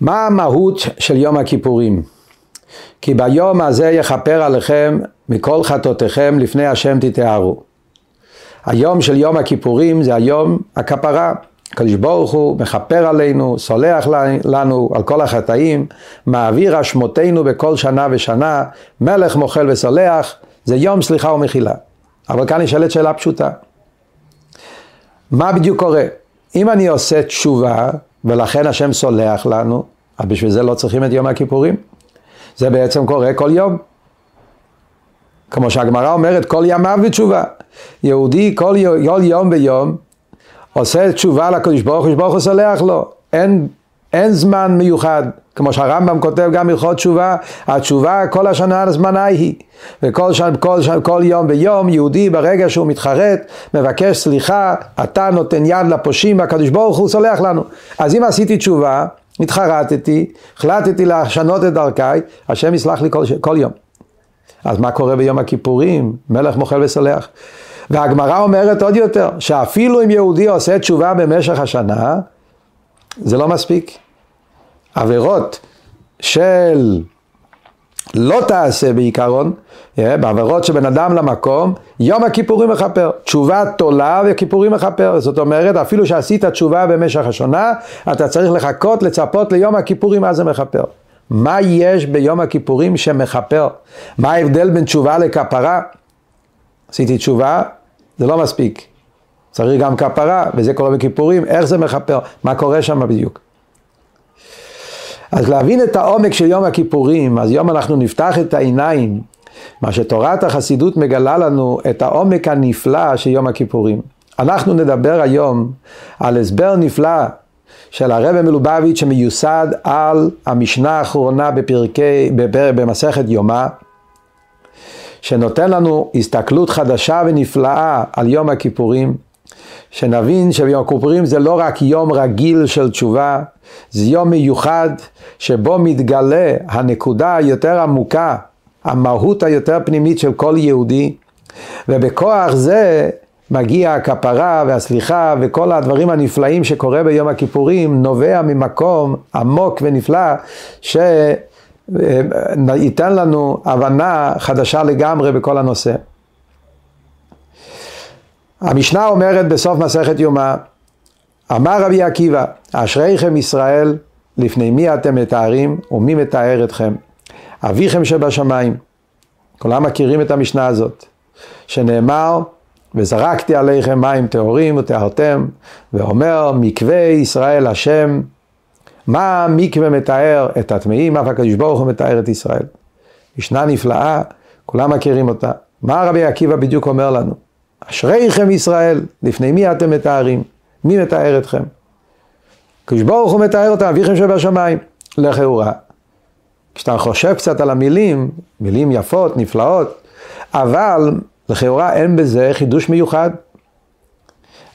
מה המהות של יום הכיפורים? כי ביום הזה יכפר עליכם מכל חטאותיכם לפני השם תתארו. היום של יום הכיפורים זה היום הכפרה. הקדוש ברוך הוא מכפר עלינו, סולח לנו על כל החטאים, מעביר אשמותינו בכל שנה ושנה, מלך מוחל וסולח, זה יום סליחה ומחילה. אבל כאן נשאלת שאלה פשוטה. מה בדיוק קורה? אם אני עושה תשובה, ולכן השם סולח לנו, אז בשביל זה לא צריכים את יום הכיפורים. זה בעצם קורה כל יום. כמו שהגמרא אומרת, כל ימיו בתשובה. יהודי כל, כל יום ביום עושה תשובה לקדוש ברוך הוא, ברוך הוא סולח לו. אין, אין זמן מיוחד. כמו שהרמב"ם כותב גם הלכות תשובה, התשובה כל השנה זמנה היא. וכל שן, כל, שן, כל יום ויום יהודי ברגע שהוא מתחרט, מבקש סליחה, אתה נותן יד לפושעים, הקדוש ברוך הוא סולח לנו. אז אם עשיתי תשובה, התחרטתי, החלטתי לשנות את דרכיי, השם יסלח לי כל, כל יום. אז מה קורה ביום הכיפורים? מלך מוחל וסולח. והגמרא אומרת עוד יותר, שאפילו אם יהודי עושה תשובה במשך השנה, זה לא מספיק. עבירות של לא תעשה בעיקרון, אה, בעבירות שבן אדם למקום, יום הכיפורים מכפר. תשובה תולה וכיפורים מכפר. זאת אומרת, אפילו שעשית תשובה במשך השנה, אתה צריך לחכות, לצפות ליום הכיפורים, אז זה מכפר. מה יש ביום הכיפורים שמכפר? מה ההבדל בין תשובה לכפרה? עשיתי תשובה, זה לא מספיק. צריך גם כפרה, וזה קורה בכיפורים, איך זה מכפר? מה קורה שם בדיוק? אז להבין את העומק של יום הכיפורים, אז יום אנחנו נפתח את העיניים, מה שתורת החסידות מגלה לנו את העומק הנפלא של יום הכיפורים. אנחנו נדבר היום על הסבר נפלא של הרבי מלובביץ' שמיוסד על המשנה האחרונה בפרקי, בפר, במסכת יומא, שנותן לנו הסתכלות חדשה ונפלאה על יום הכיפורים, שנבין שיום הכיפורים זה לא רק יום רגיל של תשובה, זה יום מיוחד שבו מתגלה הנקודה היותר עמוקה, המהות היותר פנימית של כל יהודי, ובכוח זה מגיע הכפרה והסליחה וכל הדברים הנפלאים שקורה ביום הכיפורים נובע ממקום עמוק ונפלא שייתן לנו הבנה חדשה לגמרי בכל הנושא. המשנה אומרת בסוף מסכת יומא, אמר רבי עקיבא, אשריכם ישראל, לפני מי אתם מתארים ומי מתאר אתכם? אביכם שבשמיים. כולם מכירים את המשנה הזאת, שנאמר, וזרקתי עליכם מים טהורים וטהרתם, ואומר, מקווה ישראל השם, מה מקווה מתאר את הטמאים, אף הקדוש ברוך הוא מתאר את ישראל. משנה נפלאה, כולם מכירים אותה. מה רבי עקיבא בדיוק אומר לנו? אשריכם ישראל, לפני מי אתם מתארים? מי מתאר אתכם? הקדוש ברוך הוא מתאר אותם, אביכם שבשמיים, לכאורה. כשאתה חושב קצת על המילים, מילים יפות, נפלאות, אבל לכאורה אין בזה חידוש מיוחד.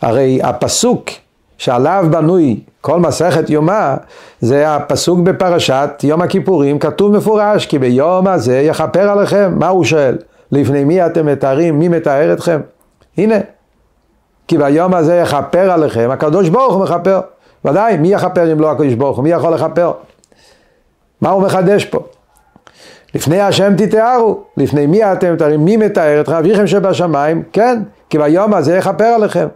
הרי הפסוק שעליו בנוי כל מסכת יומא, זה הפסוק בפרשת יום הכיפורים, כתוב מפורש, כי ביום הזה יכפר עליכם. מה הוא שואל? לפני מי אתם מתארים? מי מתאר אתכם? הנה, כי ביום הזה יכפר עליכם, הקדוש ברוך הוא מכפר. ודאי, מי יכפר אם לא הקדוש ברוך הוא? מי יכול לכפר? מה הוא מחדש פה? לפני השם תתארו, לפני מי אתם מתארים, מי מתאר אתכם, אביכם שבשמיים, כן, כי ביום הזה יכפר עליכם.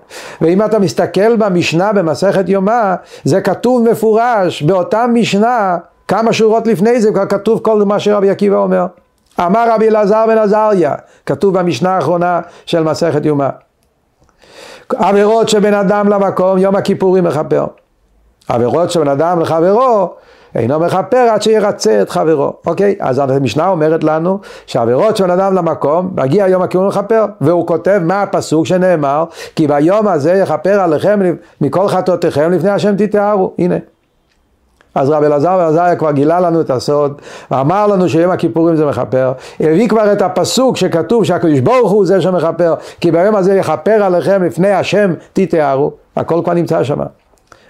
ואם אתה מסתכל במשנה במסכת יומא, זה כתוב מפורש, באותה משנה, כמה שורות לפני זה כבר כתוב כל מה שרבי עקיבא אומר. אמר רבי אלעזר בן עזריה, כתוב במשנה האחרונה של מסכת יומא. עבירות שבין אדם למקום, יום הכיפורים מכפר. עבירות שבין אדם לחברו, אינו מכפר עד שירצה את חברו. אוקיי? אז המשנה אומרת לנו שעבירות שבין אדם למקום, מגיע יום הכיפורים מכפר. והוא כותב מה הפסוק שנאמר, כי ביום הזה יכפר עליכם מכל חטאותיכם לפני השם תתארו. הנה. אז רב אלעזר ועזריה כבר גילה לנו את הסוד, ואמר לנו שיום הכיפורים זה מכפר, הביא כבר את הפסוק שכתוב שהקדוש ברוך הוא זה שמכפר, כי ביום הזה יכפר עליכם לפני השם תתארו, הכל כבר נמצא שם.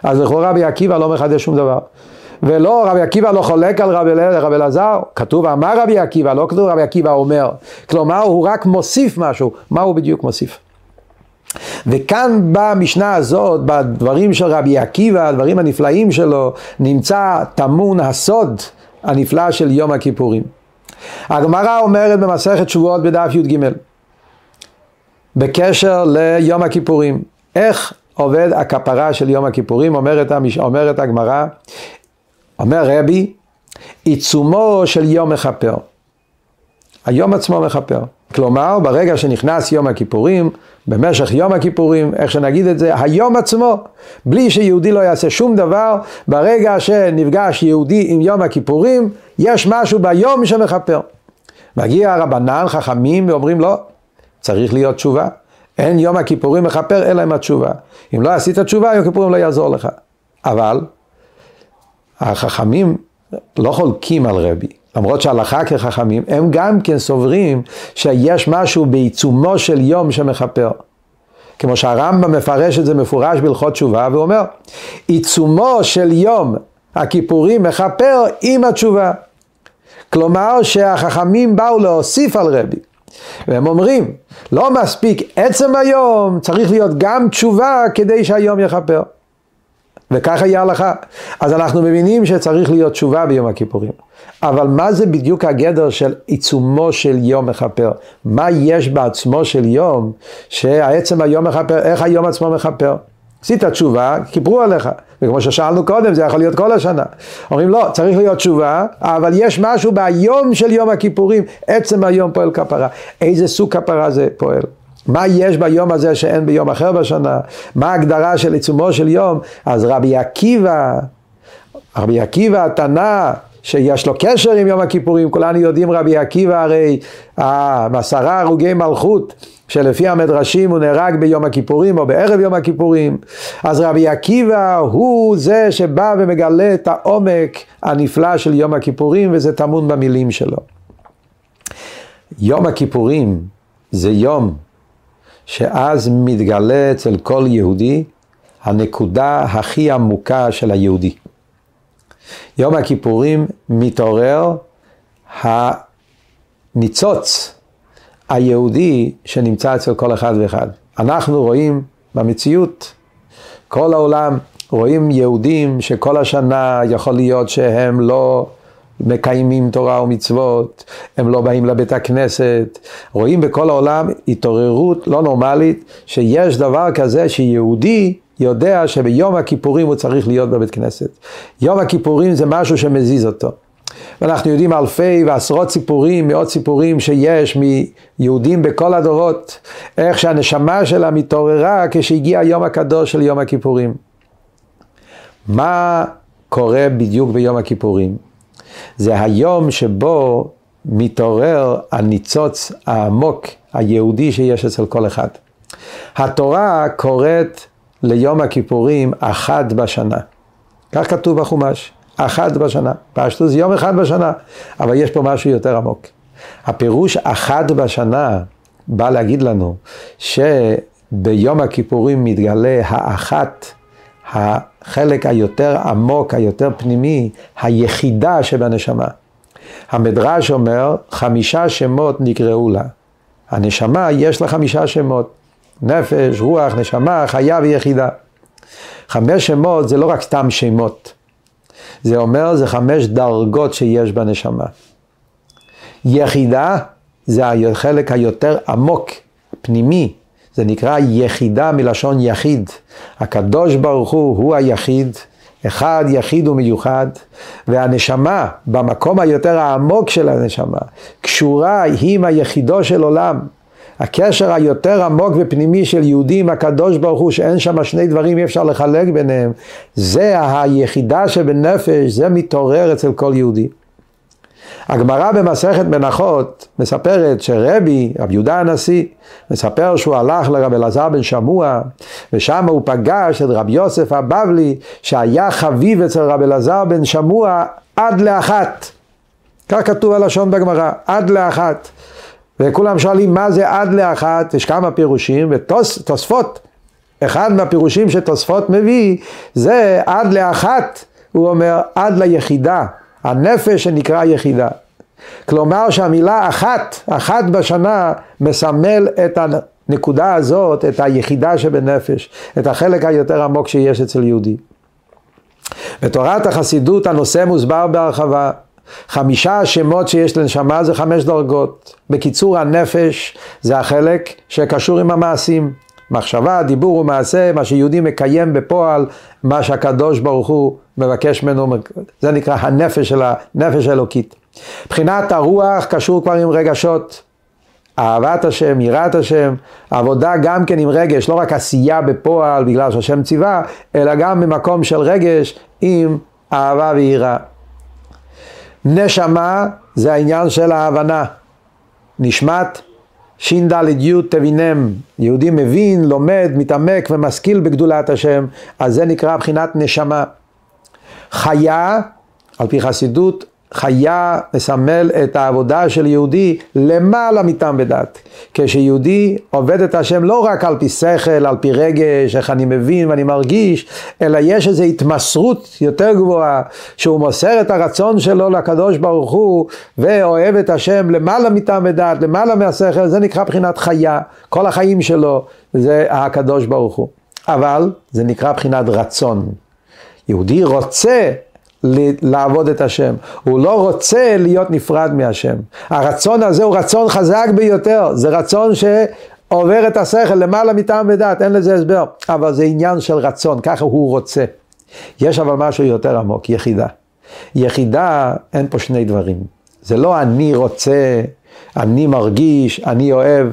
אז לכאורה רבי עקיבא לא מחדש שום דבר. ולא, רבי עקיבא לא חולק על רבי, רב אלעזר, כתוב אמר רבי עקיבא, לא כתוב רבי עקיבא אומר. כלומר, הוא רק מוסיף משהו. מה הוא בדיוק מוסיף? וכאן במשנה הזאת, בדברים של רבי עקיבא, הדברים הנפלאים שלו, נמצא טמון הסוד הנפלא של יום הכיפורים. הגמרא אומרת במסכת שבועות בדף י"ג, בקשר ליום הכיפורים, איך עובד הכפרה של יום הכיפורים, אומרת, אומרת הגמרא, אומר רבי, עיצומו של יום מכפר. היום עצמו מכפר. כלומר, ברגע שנכנס יום הכיפורים, במשך יום הכיפורים, איך שנגיד את זה, היום עצמו, בלי שיהודי לא יעשה שום דבר, ברגע שנפגש יהודי עם יום הכיפורים, יש משהו ביום שמכפר. מגיע הרבנן, חכמים, ואומרים לא, צריך להיות תשובה. אין יום הכיפורים מכפר אלא עם התשובה. אם לא עשית תשובה, יום הכיפורים לא יעזור לך. אבל החכמים לא חולקים על רבי. למרות שהלכה כחכמים, הם גם כן סוברים שיש משהו בעיצומו של יום שמכפר. כמו שהרמב"ם מפרש את זה מפורש בהלכות תשובה, ואומר, עיצומו של יום הכיפורים מכפר עם התשובה. כלומר שהחכמים באו להוסיף על רבי. והם אומרים, לא מספיק עצם היום, צריך להיות גם תשובה כדי שהיום יכפר. וככה היא ההלכה. אז אנחנו מבינים שצריך להיות תשובה ביום הכיפורים. אבל מה זה בדיוק הגדר של עיצומו של יום מכפר? מה יש בעצמו של יום שהעצם היום מכפר, איך היום עצמו מכפר? עשית תשובה, כיפרו עליך. וכמו ששאלנו קודם, זה יכול להיות כל השנה. אומרים לא, צריך להיות תשובה, אבל יש משהו ביום של יום הכיפורים, עצם היום פועל כפרה. איזה סוג כפרה זה פועל? מה יש ביום הזה שאין ביום אחר בשנה? מה ההגדרה של עיצומו של יום? אז רבי עקיבא, רבי עקיבא התנא, שיש לו קשר עם יום הכיפורים, כולנו יודעים רבי עקיבא הרי עשרה הרוגי מלכות שלפי המדרשים הוא נהרג ביום הכיפורים או בערב יום הכיפורים אז רבי עקיבא הוא זה שבא ומגלה את העומק הנפלא של יום הכיפורים וזה טמון במילים שלו. יום הכיפורים זה יום שאז מתגלה אצל כל יהודי הנקודה הכי עמוקה של היהודי. יום הכיפורים מתעורר הניצוץ היהודי שנמצא אצל כל אחד ואחד. אנחנו רואים במציאות, כל העולם, רואים יהודים שכל השנה יכול להיות שהם לא מקיימים תורה ומצוות, הם לא באים לבית הכנסת, רואים בכל העולם התעוררות לא נורמלית שיש דבר כזה שיהודי יודע שביום הכיפורים הוא צריך להיות בבית כנסת. יום הכיפורים זה משהו שמזיז אותו. ואנחנו יודעים אלפי ועשרות סיפורים, מאות סיפורים שיש מיהודים בכל הדורות, איך שהנשמה שלה מתעוררה כשהגיע היום הקדוש של יום הכיפורים. מה קורה בדיוק ביום הכיפורים? זה היום שבו מתעורר הניצוץ העמוק היהודי שיש אצל כל אחד. התורה קוראת ליום הכיפורים אחת בשנה. כך כתוב בחומש, אחת בשנה. פשטו זה יום אחד בשנה, אבל יש פה משהו יותר עמוק. הפירוש אחת בשנה בא להגיד לנו שביום הכיפורים מתגלה האחת, החלק היותר עמוק, היותר פנימי, היחידה שבנשמה. המדרש אומר, חמישה שמות נקראו לה. הנשמה יש לה חמישה שמות. נפש, רוח, נשמה, חיה ויחידה. חמש שמות זה לא רק סתם שמות. זה אומר, זה חמש דרגות שיש בנשמה. יחידה זה החלק היותר עמוק, פנימי, זה נקרא יחידה מלשון יחיד. הקדוש ברוך הוא הוא היחיד, אחד יחיד ומיוחד, והנשמה, במקום היותר העמוק של הנשמה, קשורה עם היחידו של עולם. הקשר היותר עמוק ופנימי של יהודי עם הקדוש ברוך הוא, שאין שם שני דברים, אי אפשר לחלק ביניהם, זה היחידה שבנפש, זה מתעורר אצל כל יהודי. הגמרא במסכת מנחות מספרת שרבי, רבי יהודה הנשיא, מספר שהוא הלך לרבי אלעזר בן שמוע, ושם הוא פגש את רבי יוסף הבבלי, שהיה חביב אצל רבי אלעזר בן שמוע עד לאחת. כך כתוב הלשון בגמרא, עד לאחת. וכולם שואלים מה זה עד לאחת, יש כמה פירושים, ותוספות, אחד מהפירושים שתוספות מביא, זה עד לאחת, הוא אומר עד ליחידה, הנפש שנקרא יחידה. כלומר שהמילה אחת, אחת בשנה, מסמל את הנקודה הזאת, את היחידה שבנפש, את החלק היותר עמוק שיש אצל יהודי. בתורת החסידות הנושא מוסבר בהרחבה. חמישה השמות שיש לנשמה זה חמש דרגות. בקיצור, הנפש זה החלק שקשור עם המעשים. מחשבה, דיבור ומעשה, מה שיהודי מקיים בפועל, מה שהקדוש ברוך הוא מבקש ממנו, זה נקרא הנפש של הנפש האלוקית. מבחינת הרוח קשור כבר עם רגשות, אהבת השם, יראת השם, עבודה גם כן עם רגש, לא רק עשייה בפועל בגלל שהשם ציווה, אלא גם ממקום של רגש עם אהבה ויראה. נשמה זה העניין של ההבנה. נשמת ש"ד י' תבינם, יהודי מבין, לומד, מתעמק ומשכיל בגדולת השם, אז זה נקרא בחינת נשמה. חיה, על פי חסידות, חיה מסמל את העבודה של יהודי למעלה מטעם בדת. כשיהודי עובד את השם לא רק על פי שכל, על פי רגש, איך אני מבין ואני מרגיש, אלא יש איזו התמסרות יותר גבוהה, שהוא מוסר את הרצון שלו לקדוש ברוך הוא, ואוהב את השם למעלה מטעם בדת, למעלה מהשכל, זה נקרא בחינת חיה. כל החיים שלו זה הקדוש ברוך הוא. אבל זה נקרא בחינת רצון. יהודי רוצה לעבוד את השם. הוא לא רוצה להיות נפרד מהשם. הרצון הזה הוא רצון חזק ביותר, זה רצון שעובר את השכל למעלה מטעם ודת, אין לזה הסבר. אבל זה עניין של רצון, ככה הוא רוצה. יש אבל משהו יותר עמוק, יחידה. יחידה, אין פה שני דברים. זה לא אני רוצה, אני מרגיש, אני אוהב.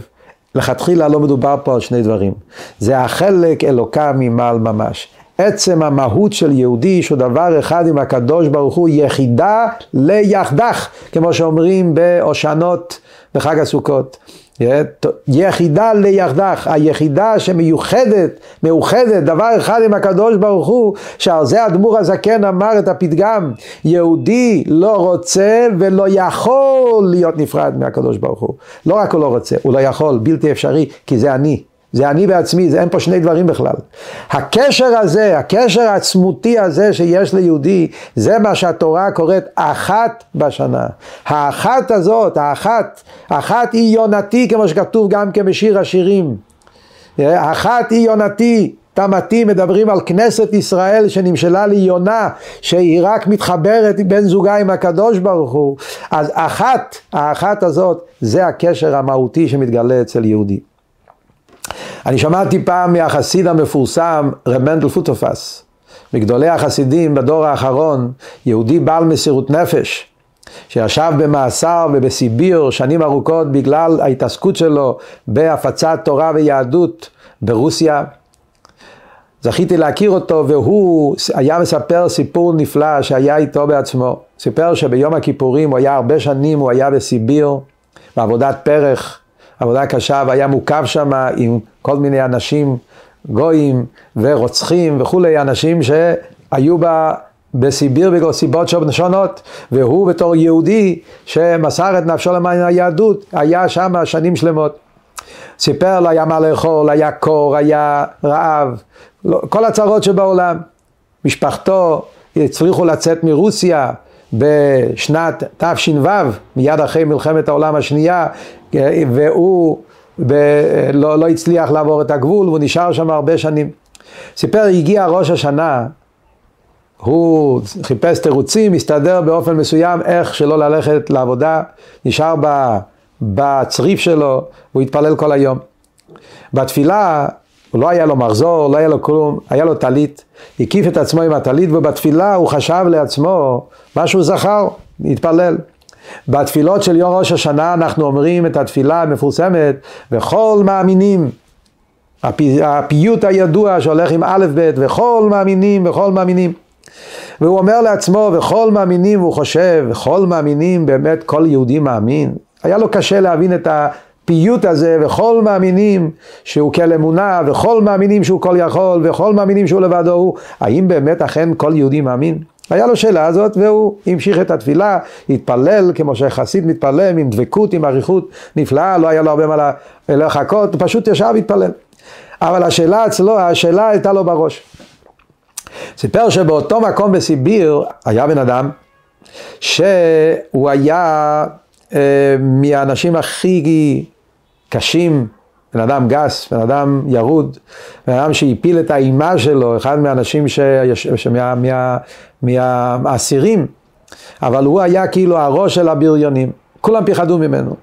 לכתחילה לא מדובר פה על שני דברים. זה החלק אלוקה ממעל ממש. עצם המהות של יהודי שהוא דבר אחד עם הקדוש ברוך הוא יחידה ליחדך, כמו שאומרים בהושענות בחג הסוכות. יחידה ליחדך, היחידה שמיוחדת, מאוחדת, דבר אחד עם הקדוש ברוך הוא, שעל זה אדמו"ר הזקן אמר את הפתגם, יהודי לא רוצה ולא יכול להיות נפרד מהקדוש ברוך הוא. לא רק הוא לא רוצה, הוא לא יכול, בלתי אפשרי, כי זה אני. זה אני בעצמי, זה אין פה שני דברים בכלל. הקשר הזה, הקשר העצמותי הזה שיש ליהודי, זה מה שהתורה קוראת אחת בשנה. האחת הזאת, האחת, אחת היא יונתי, כמו שכתוב גם כן בשיר השירים. אחת היא יונתי, תמתי, מדברים על כנסת ישראל שנמשלה ליונה, שהיא רק מתחברת בן זוגה עם הקדוש ברוך הוא. אז אחת, האחת הזאת, זה הקשר המהותי שמתגלה אצל יהודי. אני שמעתי פעם מהחסיד המפורסם, רב מנדל פוטופס, מגדולי החסידים בדור האחרון, יהודי בעל מסירות נפש, שישב במאסר ובסיביר שנים ארוכות בגלל ההתעסקות שלו בהפצת תורה ויהדות ברוסיה. זכיתי להכיר אותו והוא היה מספר סיפור נפלא שהיה איתו בעצמו. סיפר שביום הכיפורים הוא היה הרבה שנים, הוא היה בסיביר, בעבודת פרח. עבודה קשה והיה מוקף שם עם כל מיני אנשים, גויים ורוצחים וכולי, אנשים שהיו בה בסיביר בגלל סיבות שונות, והוא בתור יהודי שמסר את נפשו למען היהדות, היה שם שנים שלמות. סיפר, לא היה מה לאכול, היה קור, היה רעב, לא, כל הצרות שבעולם. משפחתו הצליחו לצאת מרוסיה בשנת תש"ו, מיד אחרי מלחמת העולם השנייה, והוא ב, לא, לא הצליח לעבור את הגבול והוא נשאר שם הרבה שנים. סיפר, הגיע ראש השנה, הוא חיפש תירוצים, הסתדר באופן מסוים איך שלא ללכת לעבודה, נשאר בצריף שלו, הוא התפלל כל היום. בתפילה, לא היה לו מחזור, לא היה לו כלום, היה לו טלית, הקיף את עצמו עם הטלית ובתפילה הוא חשב לעצמו מה שהוא זכר, התפלל. בתפילות של יום ראש השנה אנחנו אומרים את התפילה המפורסמת, וכל מאמינים, הפי, הפיוט הידוע שהולך עם א' ב', וכל מאמינים, וכל מאמינים. והוא אומר לעצמו, וכל מאמינים, והוא חושב, וכל מאמינים, באמת כל יהודי מאמין. היה לו קשה להבין את הפיוט הזה, וכל מאמינים שהוא כל אמונה, וכל מאמינים שהוא כל יכול, וכל מאמינים שהוא לבדו הוא. האם באמת אכן כל יהודי מאמין? היה לו שאלה הזאת והוא המשיך את התפילה, התפלל כמו שחסיד מתפלל עם דבקות, עם אריכות נפלאה, לא היה לו הרבה מה לחכות, פשוט ישב והתפלל. אבל השאלה אצלו, השאלה הייתה לו בראש. סיפר שבאותו מקום בסיביר היה בן אדם שהוא היה אה, מהאנשים הכי קשים בן אדם גס, בן אדם ירוד, בן אדם שהפיל את האימה שלו, אחד מהאנשים מהאסירים, אבל הוא היה כאילו הראש של הבריונים, כולם פיחדו ממנו.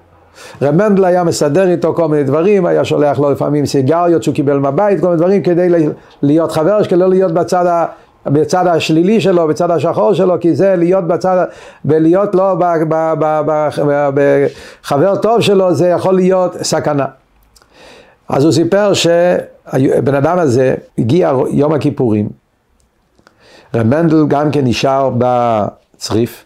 רב מנדל היה מסדר איתו כל מיני דברים, היה שולח לו לפעמים סיגריות שהוא קיבל מהבית, כל מיני דברים כדי להיות חבר, כדי לא להיות בצד, ה, בצד השלילי שלו, בצד השחור שלו, כי זה להיות בצד, ולהיות לו בחבר טוב שלו, זה יכול להיות סכנה. אז הוא סיפר שהבן אדם הזה הגיע יום הכיפורים, רב מנדל גם כן נשאר בצריף,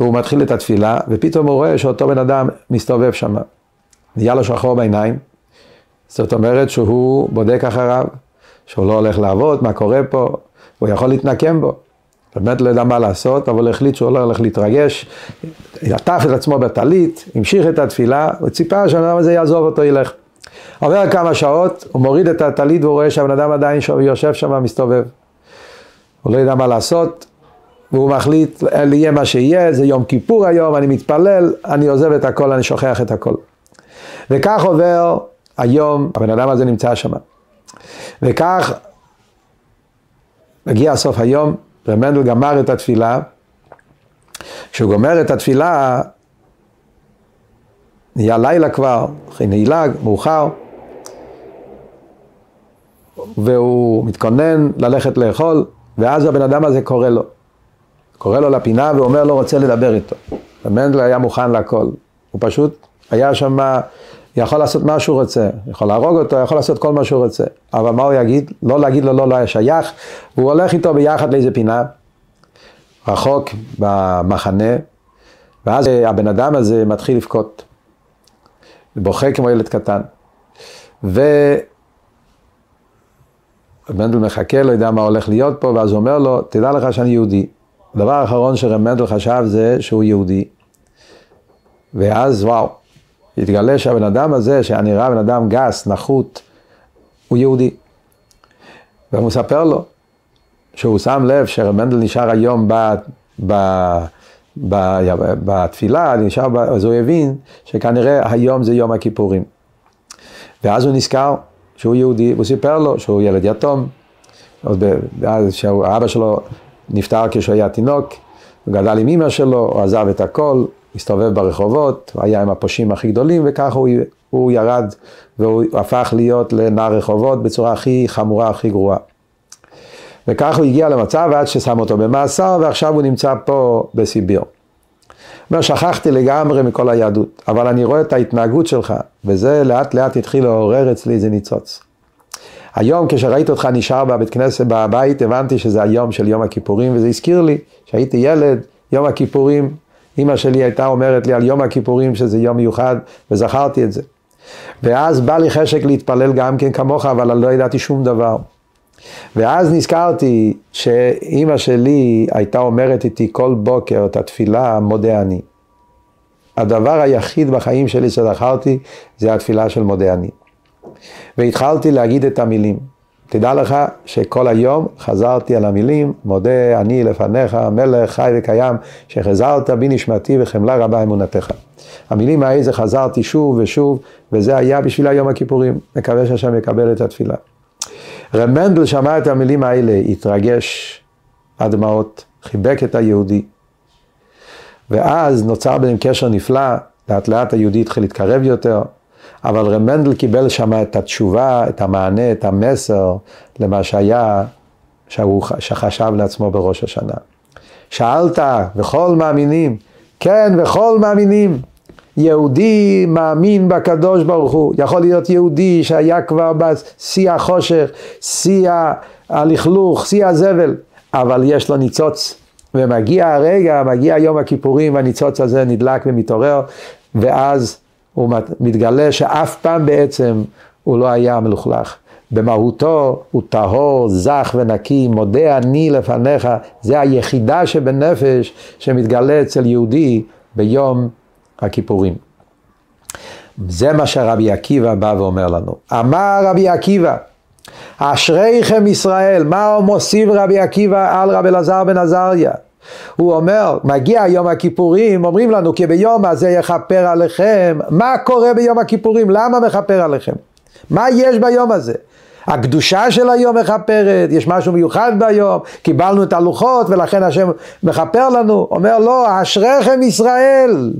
והוא מתחיל את התפילה, ופתאום הוא רואה שאותו בן אדם מסתובב שם. נהיה לו שחור בעיניים, זאת אומרת שהוא בודק אחריו, שהוא לא הולך לעבוד, מה קורה פה, הוא יכול להתנקם בו. באמת לא ידע מה לעשות, אבל הוא החליט שהוא לא הולך להתרגש, עטף את עצמו בטלית, המשיך את התפילה, וציפה שהבן אדם הזה יעזוב אותו, ילך. עובר כמה שעות, הוא מוריד את הטלית והוא רואה שהבן אדם עדיין יושב שם, מסתובב. הוא לא ידע מה לעשות, והוא מחליט, יהיה מה שיהיה, זה יום כיפור היום, אני מתפלל, אני עוזב את הכל, אני שוכח את הכל. וכך עובר היום, הבן אדם הזה נמצא שם. וכך מגיע סוף היום, ומנדל גמר את התפילה. כשהוא גומר את התפילה, נהיה לילה כבר, אחרי נעילה, מאוחר, והוא מתכונן ללכת לאכול, ואז הבן אדם הזה קורא לו. קורא לו לפינה ואומר לו רוצה לדבר איתו. ומנדל היה מוכן לכל. הוא פשוט היה שם, יכול לעשות מה שהוא רוצה, יכול להרוג אותו, יכול לעשות כל מה שהוא רוצה. אבל מה הוא יגיד? לא להגיד לו לא, לא היה שייך. הוא הולך איתו ביחד לאיזה פינה, רחוק במחנה, ואז הבן אדם הזה מתחיל לבכות. בוכה כמו ילד קטן. ו... מנדל מחכה, לא יודע מה הולך להיות פה, ואז הוא אומר לו, תדע לך שאני יהודי. הדבר האחרון שרב מנדל חשב זה שהוא יהודי. ואז וואו, התגלה שהבן אדם הזה, שהיה נראה בן אדם גס, נחות, הוא יהודי. והוא מספר לו שהוא שם לב שרב מנדל נשאר היום ב, ב, ב, בתפילה, נשאר, אז הוא הבין שכנראה היום זה יום הכיפורים. ואז הוא נזכר שהוא יהודי, והוא סיפר לו שהוא ילד יתום, אז שהאבא שלו נפטר כשהוא היה תינוק, הוא גדל עם אמא שלו, הוא עזב את הכל, הסתובב ברחובות, הוא היה עם הפושעים הכי גדולים, וככה הוא, הוא ירד והוא הפך להיות לנער רחובות בצורה הכי חמורה, הכי גרועה. וככה הוא הגיע למצב עד ששם אותו במאסר, ועכשיו הוא נמצא פה בסיביר. אומר, שכחתי לגמרי מכל היהדות, אבל אני רואה את ההתנהגות שלך, וזה לאט לאט התחיל לעורר אצלי איזה ניצוץ. היום כשראיתי אותך נשאר בבית כנסת, בבית, הבנתי שזה היום של יום הכיפורים, וזה הזכיר לי שהייתי ילד, יום הכיפורים, אימא שלי הייתה אומרת לי על יום הכיפורים שזה יום מיוחד, וזכרתי את זה. ואז בא לי חשק להתפלל גם כן כמוך, אבל לא ידעתי שום דבר. ואז נזכרתי שאימא שלי הייתה אומרת איתי כל בוקר את התפילה מודה אני. הדבר היחיד בחיים שלי שזכרתי זה התפילה של מודה אני. והתחלתי להגיד את המילים. תדע לך שכל היום חזרתי על המילים, מודה אני לפניך, מלך חי וקיים, שחזרת בי נשמתי וחמלה רבה אמונתך. המילים האלה חזרתי שוב ושוב, וזה היה בשביל היום הכיפורים. מקווה שהשם יקבל את התפילה. רב מנדל שמע את המילים האלה, התרגש עד דמעות, חיבק את היהודי. ואז נוצר ביניהם קשר נפלא, לאט לאט היהודי התחיל להתקרב יותר, אבל רב מנדל קיבל שם את התשובה, את המענה, את המסר למה שהיה, שהוא שחשב לעצמו בראש השנה. שאלת, וכל מאמינים, כן, וכל מאמינים. יהודי מאמין בקדוש ברוך הוא, יכול להיות יהודי שהיה כבר בשיא החושך, שיא הלכלוך, שיא הזבל, אבל יש לו ניצוץ. ומגיע הרגע, מגיע יום הכיפורים, והניצוץ הזה נדלק ומתעורר, ואז הוא מתגלה שאף פעם בעצם הוא לא היה מלוכלך. במהותו הוא טהור, זך ונקי, מודה אני לפניך, זה היחידה שבנפש שמתגלה אצל יהודי ביום הכיפורים. זה מה שרבי עקיבא בא ואומר לנו. אמר רבי עקיבא, אשריכם ישראל, מה הוא מוסיף רבי עקיבא על רבי אלעזר בן עזריה? הוא אומר, מגיע יום הכיפורים, אומרים לנו כי ביום הזה יכפר עליכם, מה קורה ביום הכיפורים? למה מכפר עליכם? מה יש ביום הזה? הקדושה של היום מכפרת, יש משהו מיוחד ביום, קיבלנו את הלוחות ולכן השם מכפר לנו, אומר לא, אשריכם ישראל,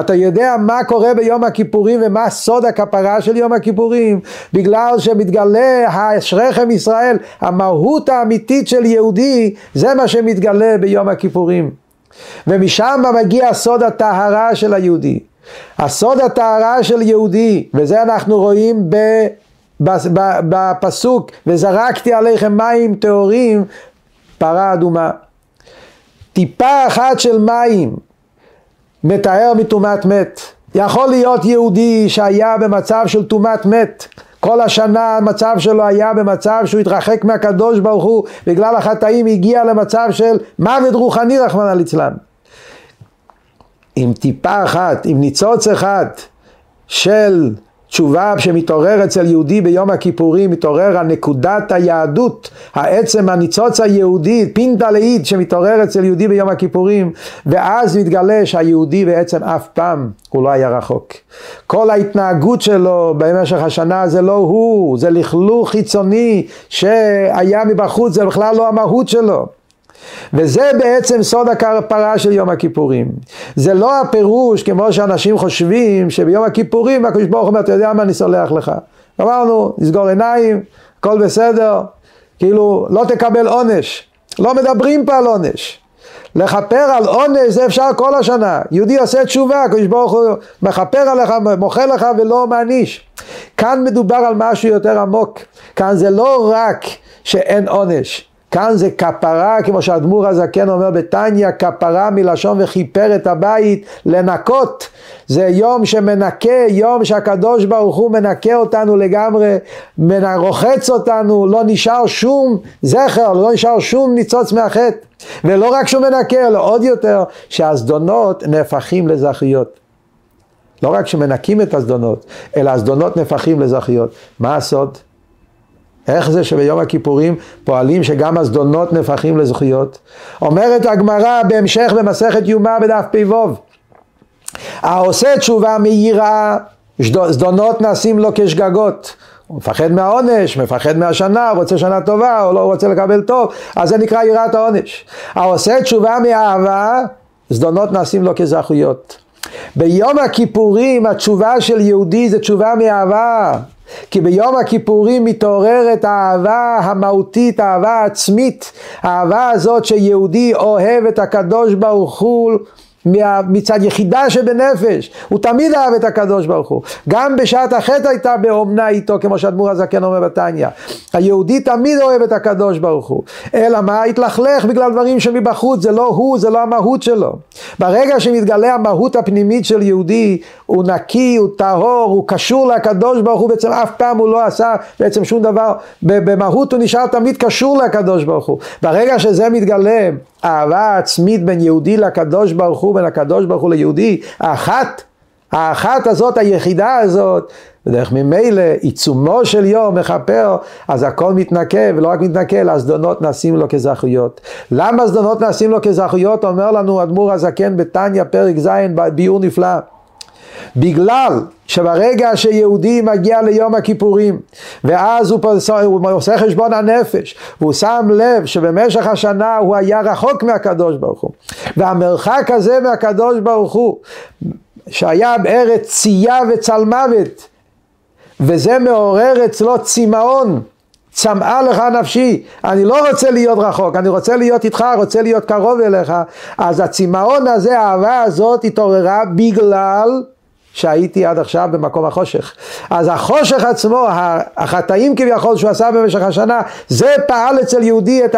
אתה יודע מה קורה ביום הכיפורים ומה סוד הכפרה של יום הכיפורים, בגלל שמתגלה אשריכם ישראל, המהות האמיתית של יהודי, זה מה שמתגלה ביום הכיפורים, ומשם מגיע סוד הטהרה של היהודי. הסוד הטהרה של יהודי, וזה אנחנו רואים ב... בפסוק וזרקתי עליכם מים טהורים פרה אדומה. טיפה אחת של מים מתאר מטומאת מת. יכול להיות יהודי שהיה במצב של טומאת מת כל השנה המצב שלו היה במצב שהוא התרחק מהקדוש ברוך הוא בגלל החטאים הגיע למצב של מוות רוחני רחמנא ליצלן עם טיפה אחת, עם ניצוץ אחד של תשובה שמתעורר אצל יהודי ביום הכיפורים, מתעורר הנקודת היהדות, העצם הניצוץ היהודי, פינטה לאיד שמתעורר אצל יהודי ביום הכיפורים, ואז מתגלה שהיהודי בעצם אף פעם הוא לא היה רחוק. כל ההתנהגות שלו במשך השנה זה לא הוא, זה לכלוך חיצוני שהיה מבחוץ, זה בכלל לא המהות שלו. וזה בעצם סוד הכפרה של יום הכיפורים. זה לא הפירוש כמו שאנשים חושבים שביום הכיפורים הקדוש ברוך הוא אומר אתה יודע מה אני סולח לך. אמרנו נסגור עיניים הכל בסדר כאילו לא תקבל עונש. לא מדברים פה על עונש. לכפר על עונש זה אפשר כל השנה. יהודי עושה תשובה, הקדוש ברוך הוא מכפר עליך, מוחל לך ולא מעניש. כאן מדובר על משהו יותר עמוק. כאן זה לא רק שאין עונש. כאן זה כפרה, כמו שהאדמו"ר הזקן אומר בתניא, כפרה מלשון וכיפר את הבית, לנקות. זה יום שמנקה, יום שהקדוש ברוך הוא מנקה אותנו לגמרי, רוחץ אותנו, לא נשאר שום זכר, לא נשאר שום ניצוץ מהחטא. ולא רק שהוא מנקה, אלא עוד יותר, שהזדונות נהפכים לזכיות. לא רק שמנקים את הזדונות, אלא הזדונות נהפכים לזכיות. מה הסוד? איך זה שביום הכיפורים פועלים שגם הזדונות נהפכים לזכויות? אומרת הגמרא בהמשך במסכת יומא בדף פ"ו העושה תשובה מהירה זדונות נעשים לו כשגגות הוא מפחד מהעונש, מפחד מהשנה, רוצה שנה טובה או לא רוצה לקבל טוב, אז זה נקרא יראת העונש. העושה תשובה מאהבה, זדונות נעשים לו כזכויות. ביום הכיפורים התשובה של יהודי זה תשובה מאהבה. כי ביום הכיפורים מתעוררת האהבה המהותית, האהבה העצמית, האהבה הזאת שיהודי אוהב את הקדוש ברוך הוא מצד יחידה שבנפש, הוא תמיד אהב את הקדוש ברוך הוא. גם בשעת החטא הייתה באומנה איתו, כמו שאדמו"ר הזקן אומר בתניא. היהודי תמיד אוהב את הקדוש ברוך הוא. אלא מה? התלכלך בגלל דברים שמבחוץ, זה לא הוא, זה לא המהות שלו. ברגע שמתגלה המהות הפנימית של יהודי, הוא נקי, הוא טהור, הוא קשור לקדוש ברוך הוא, בעצם אף פעם הוא לא עשה בעצם שום דבר, במהות הוא נשאר תמיד קשור לקדוש ברוך הוא. ברגע שזה מתגלה, אהבה עצמית בין יהודי לקדוש ברוך הוא, בין הקדוש ברוך הוא ליהודי, האחת, האחת הזאת, היחידה הזאת, ודרך ממילא עיצומו של יום מכפר, אז הכל מתנקה, ולא רק מתנקה, אלא הזדונות נעשים לו כזכויות. למה הזדונות נעשים לו כזכויות? אומר לנו אדמו"ר הזקן בתניא פרק ז' ביור נפלא. בגלל שברגע שיהודי מגיע ליום הכיפורים ואז הוא, פוס, הוא עושה חשבון הנפש והוא שם לב שבמשך השנה הוא היה רחוק מהקדוש ברוך הוא והמרחק הזה מהקדוש ברוך הוא שהיה בארץ צייה וצלמוות וזה מעורר אצלו צמאון צמאה לך נפשי, אני לא רוצה להיות רחוק, אני רוצה להיות איתך, רוצה להיות קרוב אליך, אז הצמאון הזה, האהבה הזאת התעוררה בגלל שהייתי עד עכשיו במקום החושך. אז החושך עצמו, החטאים כביכול שהוא עשה במשך השנה, זה פעל אצל יהודי את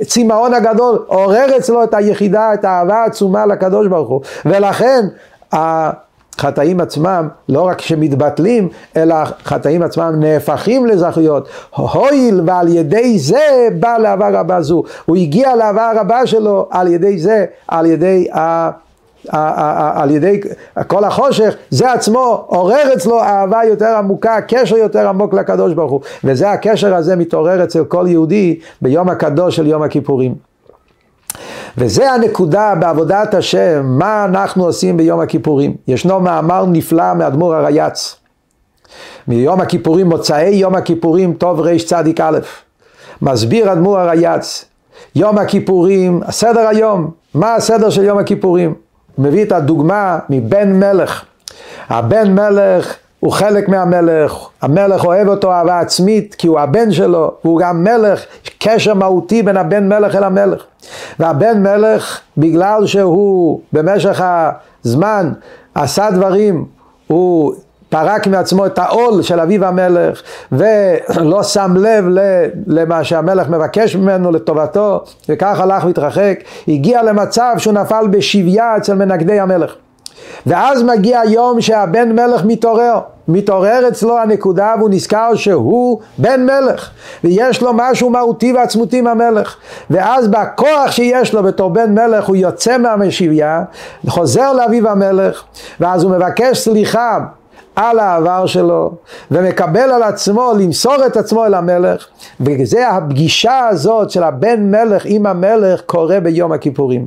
הצמאון הגדול, עורר אצלו את היחידה, את האהבה העצומה לקדוש ברוך הוא. ולכן החטאים עצמם לא רק שמתבטלים, אלא החטאים עצמם נהפכים לזכויות. הואיל ועל ידי זה בא לאהבה רבה זו. הוא הגיע לאהבה רבה שלו על ידי זה, על ידי ה... על ידי כל החושך, זה עצמו עורר אצלו אהבה יותר עמוקה, קשר יותר עמוק לקדוש ברוך הוא. וזה הקשר הזה מתעורר אצל כל יהודי ביום הקדוש של יום הכיפורים. וזה הנקודה בעבודת השם, מה אנחנו עושים ביום הכיפורים. ישנו מאמר נפלא מאדמו"ר הרייץ. מיום הכיפורים, מוצאי יום הכיפורים, טוב רצ"א. מסביר אדמו"ר הרייץ, יום הכיפורים, סדר היום, מה הסדר של יום הכיפורים? מביא את הדוגמה מבן מלך. הבן מלך הוא חלק מהמלך, המלך אוהב אותו אהבה עצמית כי הוא הבן שלו, הוא גם מלך, קשר מהותי בין הבן מלך אל המלך. והבן מלך, בגלל שהוא במשך הזמן עשה דברים, הוא פרק מעצמו את העול של אביו המלך ולא שם לב למה שהמלך מבקש ממנו לטובתו וכך הלך והתרחק, הגיע למצב שהוא נפל בשביה אצל מנגדי המלך. ואז מגיע היום שהבן מלך מתעורר, מתעורר אצלו הנקודה והוא נזכר שהוא בן מלך ויש לו משהו מהותי ועצמותי מהמלך ואז בכוח שיש לו בתור בן מלך הוא יוצא מהמשביה, חוזר לאביו המלך ואז הוא מבקש סליחה על העבר שלו ומקבל על עצמו למסור את עצמו אל המלך וזה הפגישה הזאת של הבן מלך עם המלך קורה ביום הכיפורים.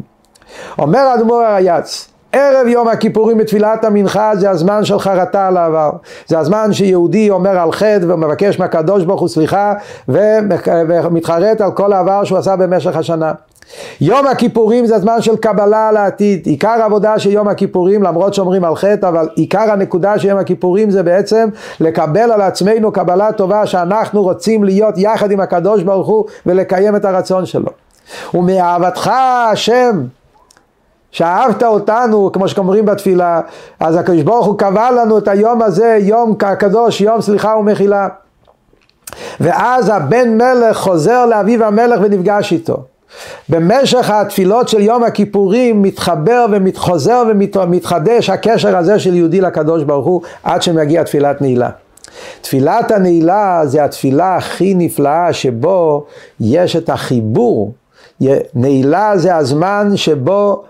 אומר אדמו"ר הרייץ ערב יום הכיפורים בתפילת המנחה זה הזמן של חרטה על העבר. זה הזמן שיהודי אומר על חטא ומבקש מהקדוש ברוך הוא סליחה ומתחרט על כל העבר שהוא עשה במשך השנה. יום הכיפורים זה הזמן של קבלה על העתיד. עיקר העבודה של יום הכיפורים, למרות שאומרים על חטא, אבל עיקר הנקודה של יום הכיפורים זה בעצם לקבל על עצמנו קבלה טובה שאנחנו רוצים להיות יחד עם הקדוש ברוך הוא ולקיים את הרצון שלו. ומאהבתך השם שאהבת אותנו, כמו שאומרים בתפילה, אז הקדוש ברוך הוא קבע לנו את היום הזה, יום הקדוש, יום סליחה ומחילה. ואז הבן מלך חוזר לאביו המלך ונפגש איתו. במשך התפילות של יום הכיפורים מתחבר ומתחוזר ומתחדש הקשר הזה של יהודי לקדוש ברוך הוא עד שמגיע תפילת נעילה. תפילת הנעילה זה התפילה הכי נפלאה שבו יש את החיבור. נעילה זה הזמן שבו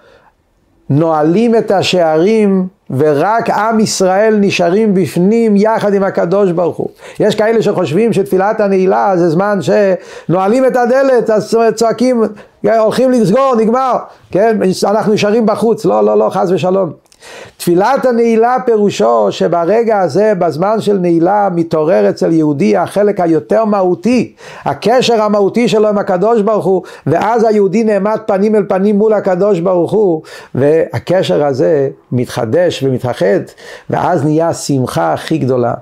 נועלים את השערים ורק עם ישראל נשארים בפנים יחד עם הקדוש ברוך הוא. יש כאלה שחושבים שתפילת הנעילה זה זמן שנועלים את הדלת, אז צועקים, הולכים לסגור, נגמר, כן, אנחנו נשארים בחוץ, לא, לא, לא, חס ושלום. תפילת הנעילה פירושו שברגע הזה, בזמן של נעילה, מתעורר אצל יהודי החלק היותר מהותי, הקשר המהותי שלו עם הקדוש ברוך הוא, ואז היהודי נעמד פנים אל פנים מול הקדוש ברוך הוא, והקשר הזה מתחדש ומתאחד, ואז נהיה השמחה הכי גדולה.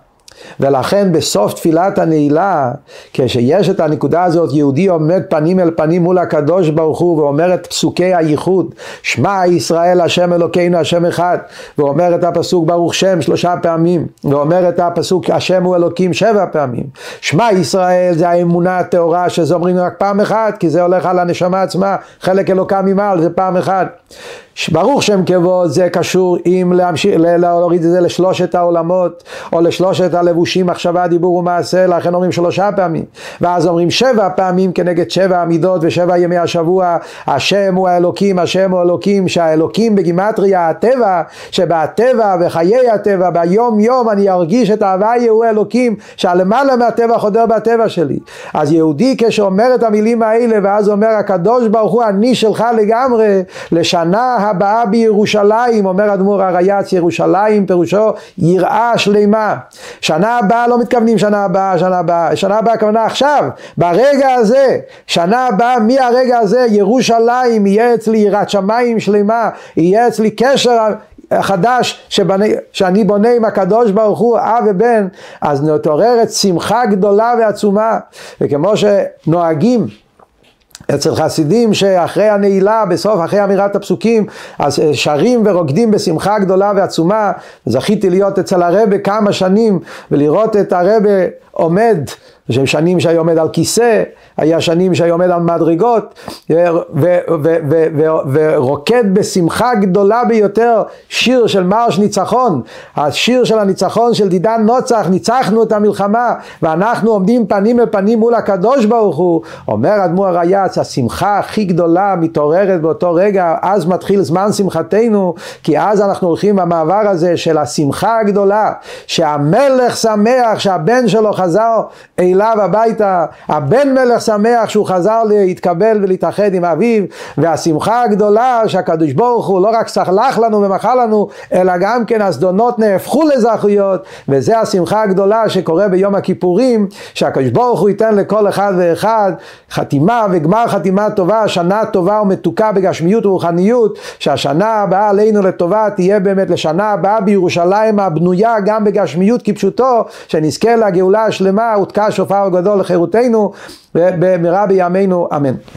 ולכן בסוף תפילת הנעילה, כשיש את הנקודה הזאת, יהודי עומד פנים אל פנים מול הקדוש ברוך הוא ואומר את פסוקי הייחוד, שמע ישראל השם אלוקינו השם אחד, ואומר את הפסוק ברוך שם שלושה פעמים, ואומר את הפסוק השם הוא אלוקים שבע פעמים. שמע ישראל זה האמונה הטהורה שזה אומרים רק פעם אחת, כי זה הולך על הנשמה עצמה, חלק אלוקה ממעל זה פעם אחת. ברוך שם כבוד זה קשור עם להמשיך, להוריד את זה לשלושת העולמות או לשלושת הלבושים מחשבה דיבור ומעשה לכן אומרים שלושה פעמים. ואז אומרים שבע פעמים כנגד שבע המידות ושבע ימי השבוע השם הוא האלוקים השם הוא האלוקים שהאלוקים בגימטריה הטבע שבהטבע וחיי הטבע ביום יום אני ארגיש את ההוויה הוא האלוקים שהלמעלה מהטבע חודר בטבע שלי. אז יהודי כשאומר את המילים האלה ואז אומר הקדוש ברוך הוא אני שלך לגמרי לשנה הבאה בירושלים, אומר אדמו"ר הרייץ, ירושלים פירושו יראה שלמה. שנה הבאה לא מתכוונים שנה הבאה, שנה הבאה, שנה הבאה הכוונה עכשיו, ברגע הזה, שנה הבאה מהרגע הזה ירושלים יהיה אצלי יראת שמיים שלמה, יהיה אצלי קשר חדש שבני, שאני בונה עם הקדוש ברוך הוא, אב ובן, אז נתעוררת שמחה גדולה ועצומה, וכמו שנוהגים אצל חסידים שאחרי הנעילה, בסוף, אחרי אמירת הפסוקים, אז אה, שרים ורוקדים בשמחה גדולה ועצומה. זכיתי להיות אצל הרבה כמה שנים ולראות את הרבה עומד יש שנים שהיה עומד על כיסא, היה שנים שהיה עומד על מדרגות, ורוקד בשמחה גדולה ביותר שיר של מרש ניצחון, השיר של הניצחון של דידן נוצח, ניצחנו את המלחמה, ואנחנו עומדים פנים אל פנים מול הקדוש ברוך הוא, אומר אדמו"ר הרייץ, השמחה הכי גדולה מתעוררת באותו רגע, אז מתחיל זמן שמחתנו, כי אז אנחנו הולכים במעבר הזה של השמחה הגדולה, שהמלך שמח, שהבן שלו חזר אליו הביתה, הבן מלך שמח שהוא חזר להתקבל ולהתאחד עם אביו, והשמחה הגדולה שהקדוש ברוך הוא לא רק סלח לנו ומחל לנו, אלא גם כן הזדונות נהפכו לזכויות, וזה השמחה הגדולה שקורה ביום הכיפורים, שהקדוש ברוך הוא ייתן לכל אחד ואחד חתימה וגמר חתימה טובה, שנה טובה ומתוקה בגשמיות ורוחניות, שהשנה הבאה עלינו לטובה תהיה באמת לשנה הבאה בירושלים הבנויה גם בגשמיות כפשוטו, שנזכה לגאולה השלמה, ותקע שופר גדול לחירותנו, במהרה בימינו אמן.